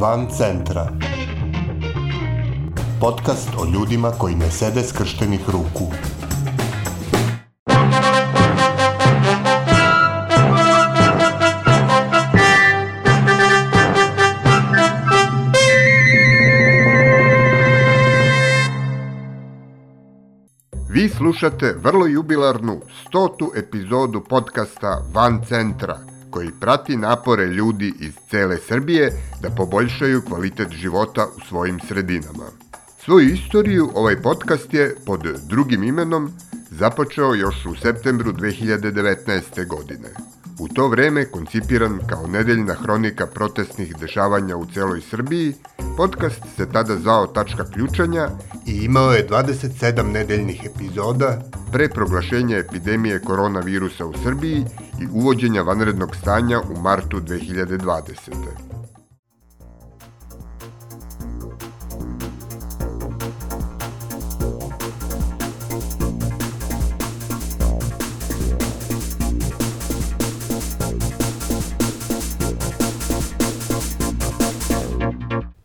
Van centra. Podcast o ljudima koji ne sede skrštenih ruku. Vi slušate vrlo jubilarnu stotu epizodu podcasta Van centra, koji prati napore ljudi iz cele Srbije da poboljšaju kvalitet života u svojim sredinama. Svoju istoriju ovaj podcast je pod drugim imenom započeo još u septembru 2019. godine. U to vreme koncipiran kao nedeljna hronika protestnih dešavanja u celoj Srbiji, podcast se tada zvao Tačka ključanja I imao je 27 nedeljnih epizoda pre proglašenja epidemije koronavirusa u Srbiji i uvođenja vanrednog stanja u martu 2020.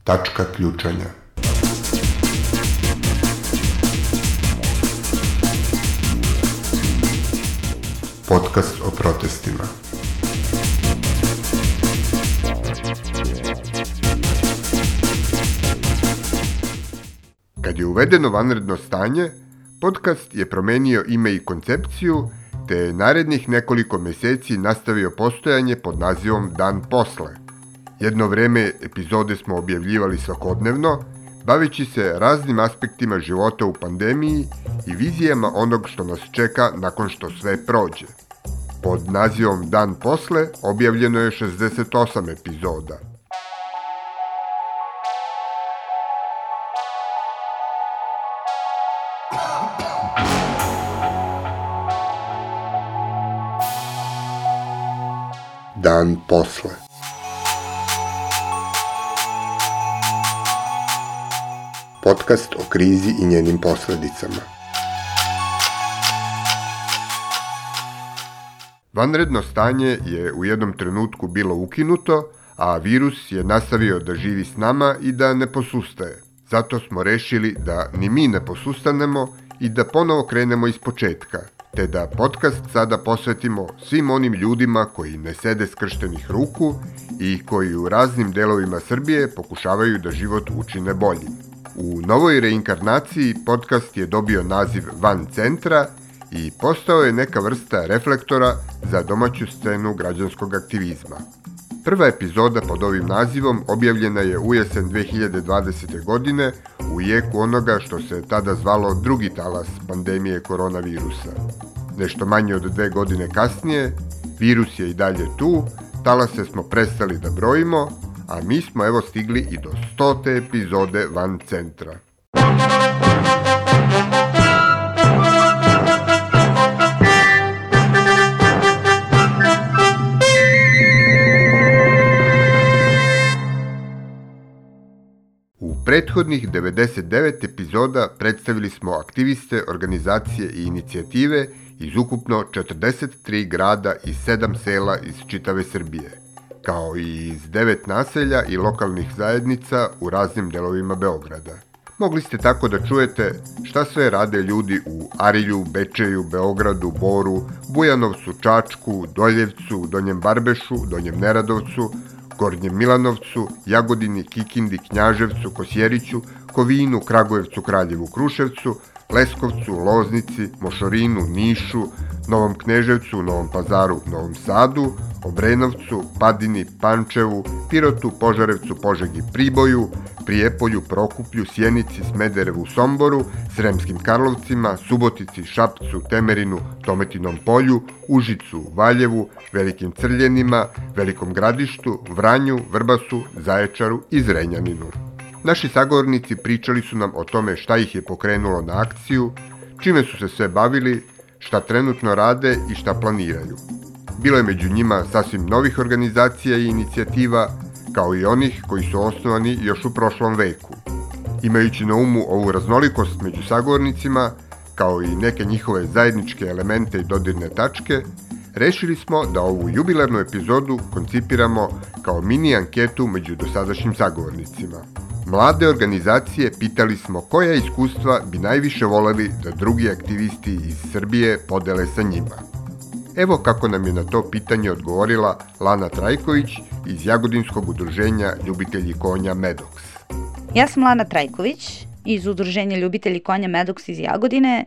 Tačka ključanja. Podcast o protestima. Kad je uvedeno vanredno stanje, podcast je promenio ime i koncepciju, te je narednih nekoliko meseci nastavio postojanje pod nazivom Dan posle. Jedno vreme epizode smo objavljivali svakodnevno, baveći se raznim aspektima života u pandemiji i vizijama onog što nas čeka nakon što sve prođe. Pod nazivom Dan posle objavljeno je 68 epizoda. Dan posle. Podcast o krizi i njenim posledicama. Vanredno stanje je u jednom trenutku bilo ukinuto, a virus je nastavio da živi s nama i da ne posustaje. Zato smo rešili da ni mi ne posustanemo i da ponovo krenemo iz početka, te da podcast sada posvetimo svim onim ljudima koji ne sede skrštenih ruku i koji u raznim delovima Srbije pokušavaju da život učine boljim. U novoj reinkarnaciji podcast je dobio naziv Van centra i postao je neka vrsta reflektora za domaću scenu građanskog aktivizma. Prva epizoda pod ovim nazivom objavljena je u jesen 2020. godine u jeku onoga što se tada zvalo drugi talas pandemije koronavirusa. Nešto manje od dve godine kasnije, virus je i dalje tu, talase smo prestali da brojimo, a mi smo evo stigli i do stote epizode Van centra. U prethodnih 99 epizoda predstavili smo aktiviste, organizacije i inicijative iz ukupno 43 grada i 7 sela iz čitave Srbije, kao i iz 9 naselja i lokalnih zajednica u raznim delovima Beograda. Mogli ste tako da čujete šta sve rade ljudi u Arilju, Bečeju, Beogradu, Boru, Bujanovcu, Čačku, Doljevcu, Donjem Barbešu, Donjem Neradovcu, Gornjem Milanovcu, Jagodini, Kikindi, Knjaževcu, Kosjeriću, Kovinu, Kragujevcu, Kraljevu, Kruševcu, Leskovcu, Loznici, Mošorinu, Nišu, Novom Kneževcu, Novom Pazaru, Novom Sadu, Obrenovcu, Padini, Pančevu, Pirotu, Požarevcu, Požegi, Priboju, Prijepolju, Prokuplju, Sjenici, Smederevu, Somboru, Sremskim Karlovcima, Subotici, Šapcu, Temerinu, Tometinom polju, Užicu, Valjevu, Velikim Crljenima, Velikom Gradištu, Vranju, Vrbasu, Zaječaru i Zrenjaninu. Naši sagovornici pričali su nam o tome šta ih je pokrenulo na akciju, čime su se sve bavili, šta trenutno rade i šta planiraju. Bilo je među njima sasvim novih organizacija i inicijativa, kao i onih koji su osnovani još u prošlom veku. Imajući na umu ovu raznolikost među sagovornicima, kao i neke njihove zajedničke elemente i dodirne tačke, rešili smo da ovu jubilarnu epizodu koncipiramo kao mini anketu među dosadašnjim sagovornicima. Mlade organizacije pitali smo koja iskustva bi najviše voleli da drugi aktivisti iz Srbije podele sa njima. Evo kako nam je na to pitanje odgovorila Lana Trajković iz Jagodinskog udruženja Ljubitelji konja Medox. Ja sam Lana Trajković iz Udruženja Ljubitelji konja Medox iz Jagodine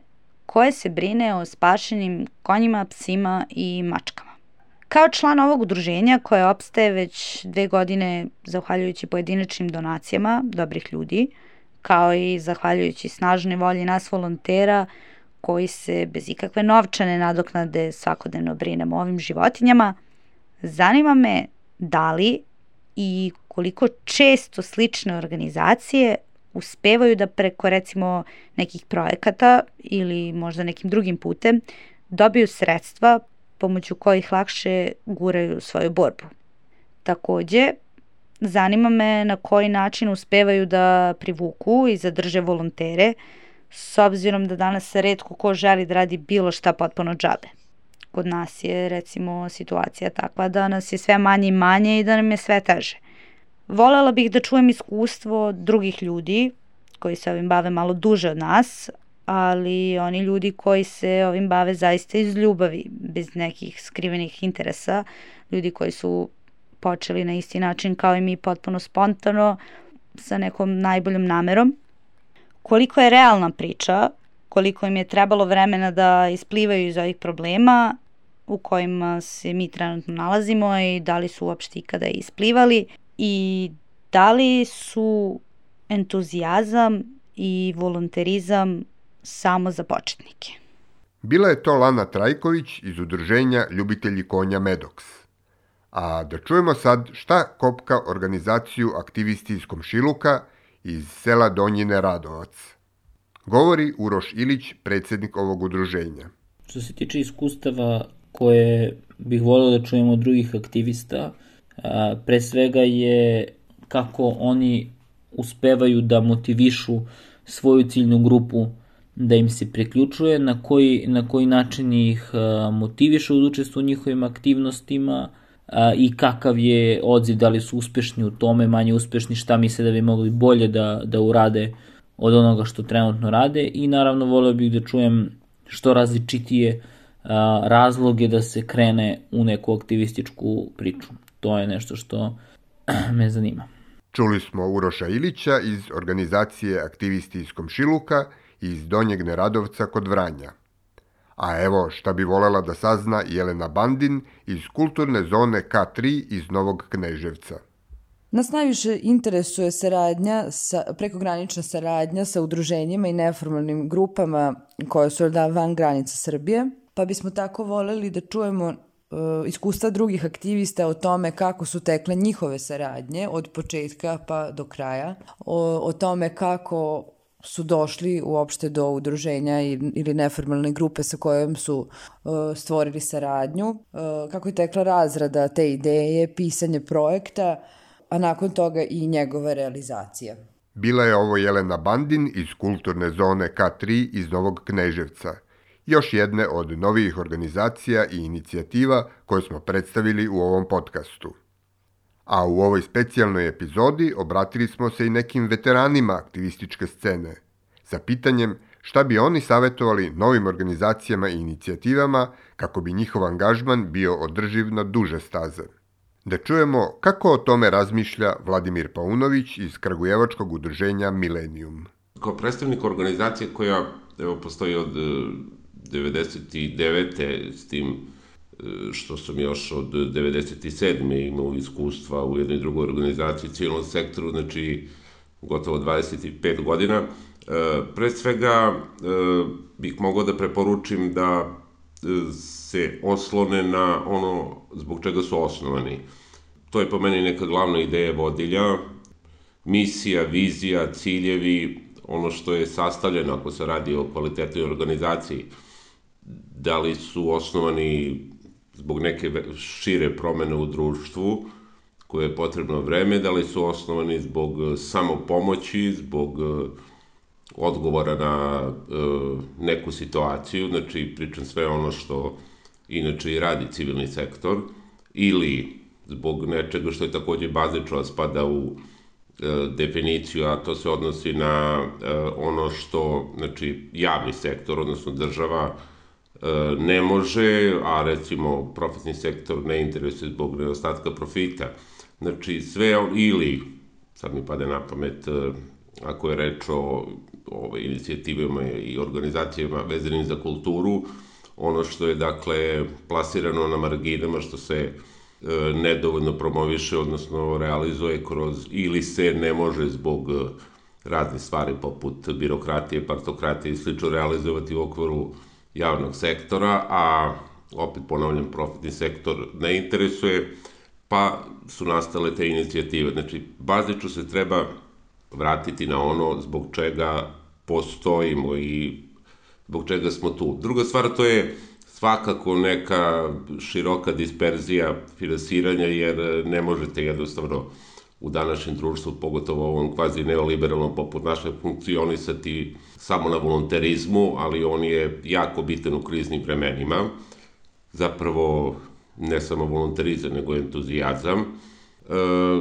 koje se brine o spašenim konjima, psima i mačkama. Kao član ovog udruženja koje opstaje već dve godine zahvaljujući pojedinačnim donacijama dobrih ljudi, kao i zahvaljujući snažnoj volji nas volontera koji se bez ikakve novčane nadoknade svakodnevno brinemo o ovim životinjama, zanima me da li i koliko često slične organizacije uspevaju da preko recimo nekih projekata ili možda nekim drugim putem dobiju sredstva pomoću kojih lakše guraju svoju borbu. Takođe, zanima me na koji način uspevaju da privuku i zadrže volontere, s obzirom da danas redko ko želi da radi bilo šta potpuno džabe. Kod nas je recimo situacija takva da nas je sve manje i manje i da nam je sve teže. Volela bih da čujem iskustvo drugih ljudi koji se ovim bave malo duže od nas, ali oni ljudi koji se ovim bave zaista iz ljubavi, bez nekih skrivenih interesa, ljudi koji su počeli na isti način kao i mi potpuno spontano, sa nekom najboljom namerom. Koliko je realna priča, koliko im je trebalo vremena da isplivaju iz ovih problema u kojima se mi trenutno nalazimo i da li su uopšte ikada isplivali i da li su entuzijazam i volonterizam samo za početnike. Bila je to Lana Trajković iz udruženja Ljubitelji konja Medox. A da čujemo sad šta kopka organizaciju aktivisti iz Komšiluka iz sela Donjine Radovac. Govori Uroš Ilić, predsednik ovog udruženja. Što se tiče iskustava koje bih volio da čujemo od drugih aktivista, pre svega je kako oni uspevaju da motivišu svoju ciljnu grupu da im se priključuje, na koji, na koji način ih motivišu da učestvuju u njihovim aktivnostima i kakav je odziv, da li su uspešni u tome, manje uspešni, šta misle da bi mogli bolje da, da urade od onoga što trenutno rade i naravno voleo bih da čujem što različitije razloge da se krene u neku aktivističku priču. To je nešto što me zanima. Čuli smo Uroša Ilića iz organizacije Aktivisti iz Komšiluka i iz Donjeg Neradovca kod Vranja. A evo šta bi volela da sazna Jelena Bandin iz kulturne zone K3 iz Novog Kneževca. Nas najviše interesuje saradnja, sa, prekogranična saradnja sa udruženjima i neformalnim grupama koje su da van granica Srbije, pa bismo tako voleli da čujemo iskustva drugih aktivista o tome kako su tekle njihove saradnje od početka pa do kraja, o, o tome kako su došli uopšte do udruženja ili neformalne grupe sa kojom su uh, stvorili saradnju, uh, kako je tekla razrada te ideje, pisanje projekta, a nakon toga i njegova realizacija. Bila je ovo Jelena Bandin iz kulturne zone K3 iz Novog Kneževca – još jedne od novijih organizacija i inicijativa koje smo predstavili u ovom podcastu. A u ovoj specijalnoj epizodi obratili smo se i nekim veteranima aktivističke scene sa pitanjem šta bi oni savjetovali novim organizacijama i inicijativama kako bi njihov angažman bio održiv na duže staze. Da čujemo kako o tome razmišlja Vladimir Paunović iz Kragujevačkog udruženja Millennium. Kao predstavnik organizacije koja evo, postoji od 99. s tim e, što sam još od 97. imao iskustva u jednoj drugoj organizaciji civilnom sektoru, znači gotovo 25 godina. E, pre svega e, bih mogao da preporučim da se oslone na ono zbog čega su osnovani. To je po meni neka glavna ideja vodilja, misija, vizija, ciljevi, ono što je sastavljeno ako se radi o kvalitetnoj organizaciji da li su osnovani zbog neke šire promene u društvu, koje je potrebno vreme, da li su osnovani zbog e, samopomoći, zbog e, odgovora na e, neku situaciju, znači pričam sve ono što inače i radi civilni sektor, ili zbog nečega što je takođe bazično spada u e, definiciju, a to se odnosi na e, ono što znači, javni sektor, odnosno država, ne može, a recimo profitni sektor ne interesuje zbog nedostatka profita. Znači sve ili, sad mi pade na pamet, ako je reč o ove, inicijativama i organizacijama vezanim za kulturu, ono što je dakle plasirano na marginama, što se E, nedovoljno promoviše, odnosno realizuje kroz, ili se ne može zbog e, raznih stvari poput birokratije, partokratije i slično realizovati u okviru javnog sektora, a opet ponavljam, profitni sektor ne interesuje, pa su nastale te inicijative. Znači, bazično se treba vratiti na ono zbog čega postojimo i zbog čega smo tu. Druga stvar to je svakako neka široka disperzija finansiranja, jer ne možete jednostavno u današnjem društvu, pogotovo ovom kvazi neoliberalnom poput naše, funkcionisati samo na volonterizmu, ali on je jako bitan u kriznim vremenima. Zapravo, ne samo volonterizam, nego entuzijazam. E,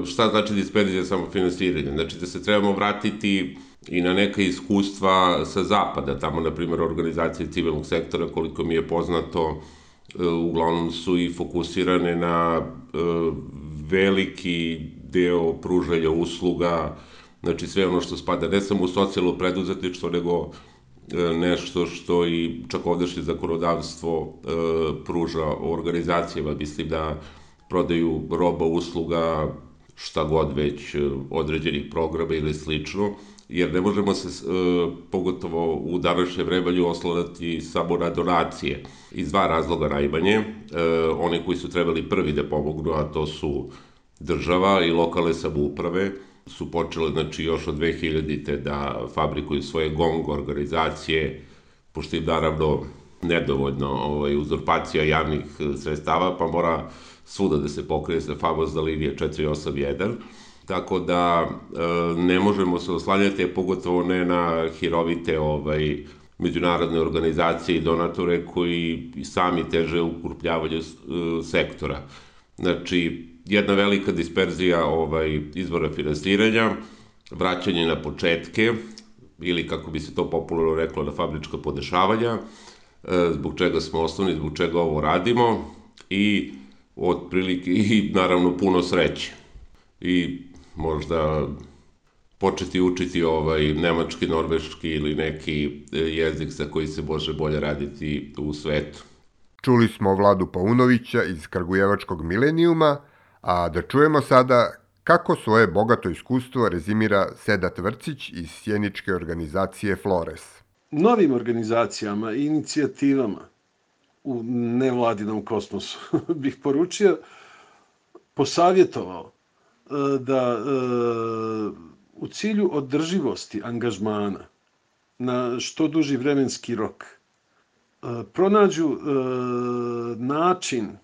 šta znači disperzija samo finansiranja? Znači da se trebamo vratiti i na neka iskustva sa zapada, tamo na primjer organizacije civilnog sektora koliko mi je poznato e, uglavnom su i fokusirane na e, veliki deo pružanja usluga, znači sve ono što spada ne samo u socijalno preduzetništvo, nego e, nešto što i čak ovdešnje zakonodavstvo pruža organizacijama, mislim da prodaju roba, usluga, šta god već određenih programa ili slično, jer ne možemo se, e, pogotovo u današnje vreme, oslanati samo na donacije. Iz dva razloga najmanje. E, oni koji su trebali prvi da pomognu, a to su država i lokalne samouprave, su počele, znači, još od 2000-te da fabrikuju svoje gong organizacije, pošto im naravno nedovoljno ovaj, uzurpacija javnih sredstava, pa mora svuda da se pokrije sa famozna linija 481, tako da e, ne možemo se oslanjati, pogotovo ne na hirovite ovaj, međunarodne organizacije i donatore koji sami teže ukrupljavaju e, sektora. Znači, jedna velika disperzija ovaj, izvora finansiranja, vraćanje na početke, ili kako bi se to popularno reklo, na fabrička podešavanja, e, zbog čega smo osnovni, zbog čega ovo radimo i otprilike i naravno puno sreće. I možda početi učiti ovaj nemački, norveški ili neki e, jezik sa koji se može bolje raditi u svetu. Čuli smo Vladu Paunovića iz Kragujevačkog milenijuma, a da čujemo sada kako svoje bogato iskustvo rezimira Sedat Vrcić iz sjeničke organizacije Flores. Novim organizacijama i inicijativama u nevladinom kosmosu bih poručio, posavjetovao E, da e, u cilju održivosti angažmana na što duži vremenski rok e, pronađu način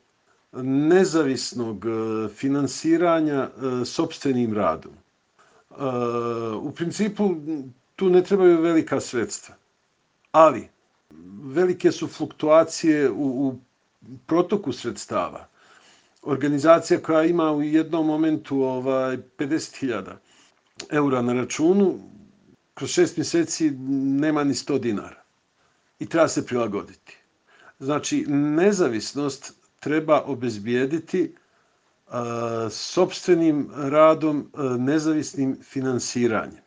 nezavisnog finansiranja sobstvenim radom. U principu tu ne trebaju velika sredstva, ali velike su fluktuacije u, u protoku sredstava organizacija koja ima u jednom momentu ovaj 50.000 eura na računu, kroz šest mjeseci nema ni 100 dinara. I treba se prilagoditi. Znači, nezavisnost treba obezbijediti sobstvenim radom, nezavisnim finansiranjem.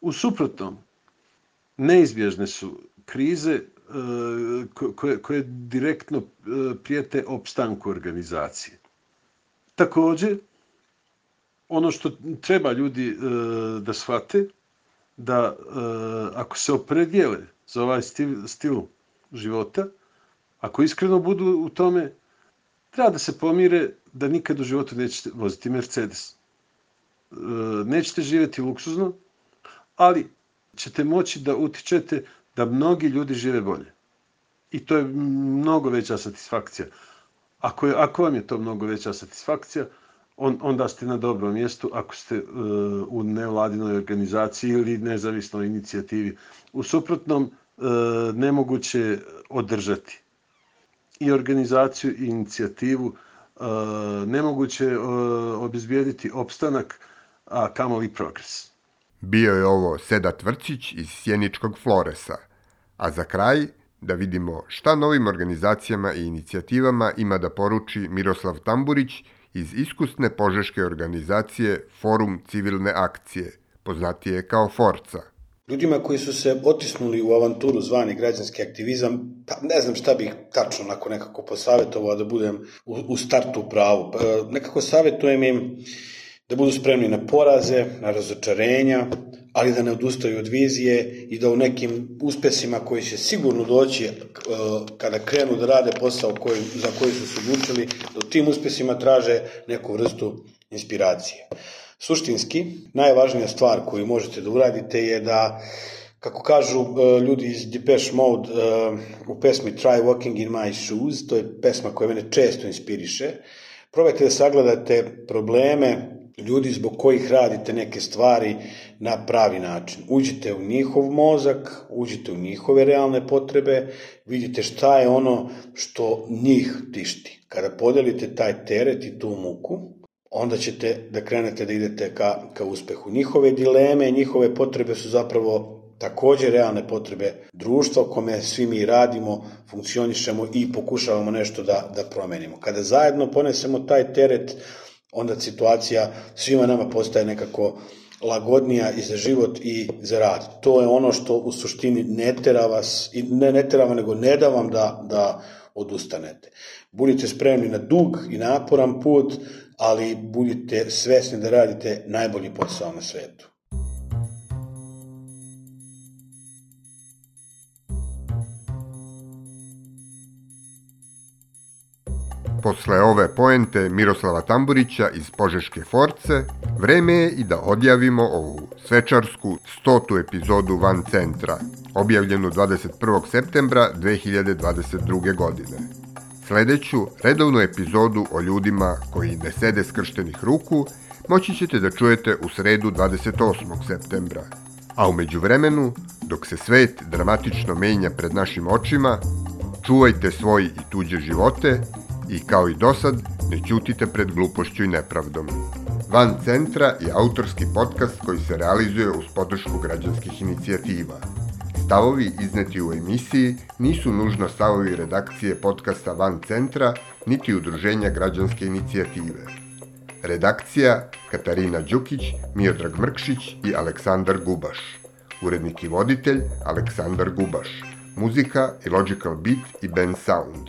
U suprotnom, neizbježne su krize koje, koje direktno prijete opstanku organizacije. Takođe, ono što treba ljudi da shvate, da ako se opredijele za ovaj stil, stil života, ako iskreno budu u tome, treba da se pomire da nikad u životu nećete voziti Mercedes. E, nećete živeti luksuzno, ali ćete moći da utičete da mnogi ljudi žive bolje. I to je mnogo veća satisfakcija. Ako, je, ako vam je to mnogo veća satisfakcija, on, onda ste na dobrom mjestu ako ste uh, u nevladinoj organizaciji ili nezavisnoj inicijativi. U suprotnom, uh, nemoguće održati. I organizaciju i inicijativu e, nemoguće e, obezbijediti opstanak, a kamoli progres. Bio je ovo Seda Tvrcić iz Sjeničkog Floresa. A za kraj da vidimo šta novim organizacijama i inicijativama ima da poruči Miroslav Tamburić iz iskusne požeške organizacije Forum civilne akcije, poznatije kao Forca. Ljudima koji su se otisnuli u avanturu zvani građanski aktivizam, pa ne znam šta bih tačno onako nekako posavjetovao da budem u, u startu pravu. Pa, nekako savjetujem im da budu spremni na poraze, na razočarenja, ali da ne odustaju od vizije i da u nekim uspesima koji će sigurno doći e, kada krenu da rade posao koji, za koji su se odlučili, da u tim uspesima traže neku vrstu inspiracije. Suštinski, najvažnija stvar koju možete da uradite je da kako kažu e, ljudi iz Depeche Mode e, u pesmi Try Walking in My Shoes, to je pesma koja mene često inspiriše, probajte da sagledate probleme ljudi zbog kojih radite neke stvari na pravi način. Uđite u njihov mozak, uđite u njihove realne potrebe, vidite šta je ono što njih tišti. Kada podelite taj teret i tu muku, onda ćete da krenete da idete ka, ka uspehu. Njihove dileme, njihove potrebe su zapravo takođe realne potrebe društva u kome svi mi radimo, funkcionišemo i pokušavamo nešto da, da promenimo. Kada zajedno ponesemo taj teret, onda situacija svima nama postaje nekako lagodnija i za život i za rad. To je ono što u suštini ne tera vas, ne, ne tera nego ne da vam da, da odustanete. Budite spremni na dug i naporan put, ali budite svesni da radite najbolji posao na svetu. Posle ove poente Miroslava Tamburića iz Požeške Force, vreme je i da odjavimo ovu svečarsku stotu epizodu Van Centra, objavljenu 21. septembra 2022. godine. Sledeću redovnu epizodu o ljudima koji ne sede skrštenih ruku moći ćete da čujete u sredu 28. septembra. A umeđu vremenu, dok se svet dramatično menja pred našim očima, čuvajte svoj i tuđe živote i kao i dosad ne ćutite pred glupošću i nepravdom. Van Centra je autorski podcast koji se realizuje uz podršku građanskih inicijativa. Stavovi izneti u emisiji nisu nužno stavovi redakcije podcasta Van Centra niti udruženja građanske inicijative. Redakcija Katarina Đukić, Miodrag Mrkšić i Aleksandar Gubaš. Urednik i voditelj Aleksandar Gubaš. Muzika Logical Beat i Ben Sound.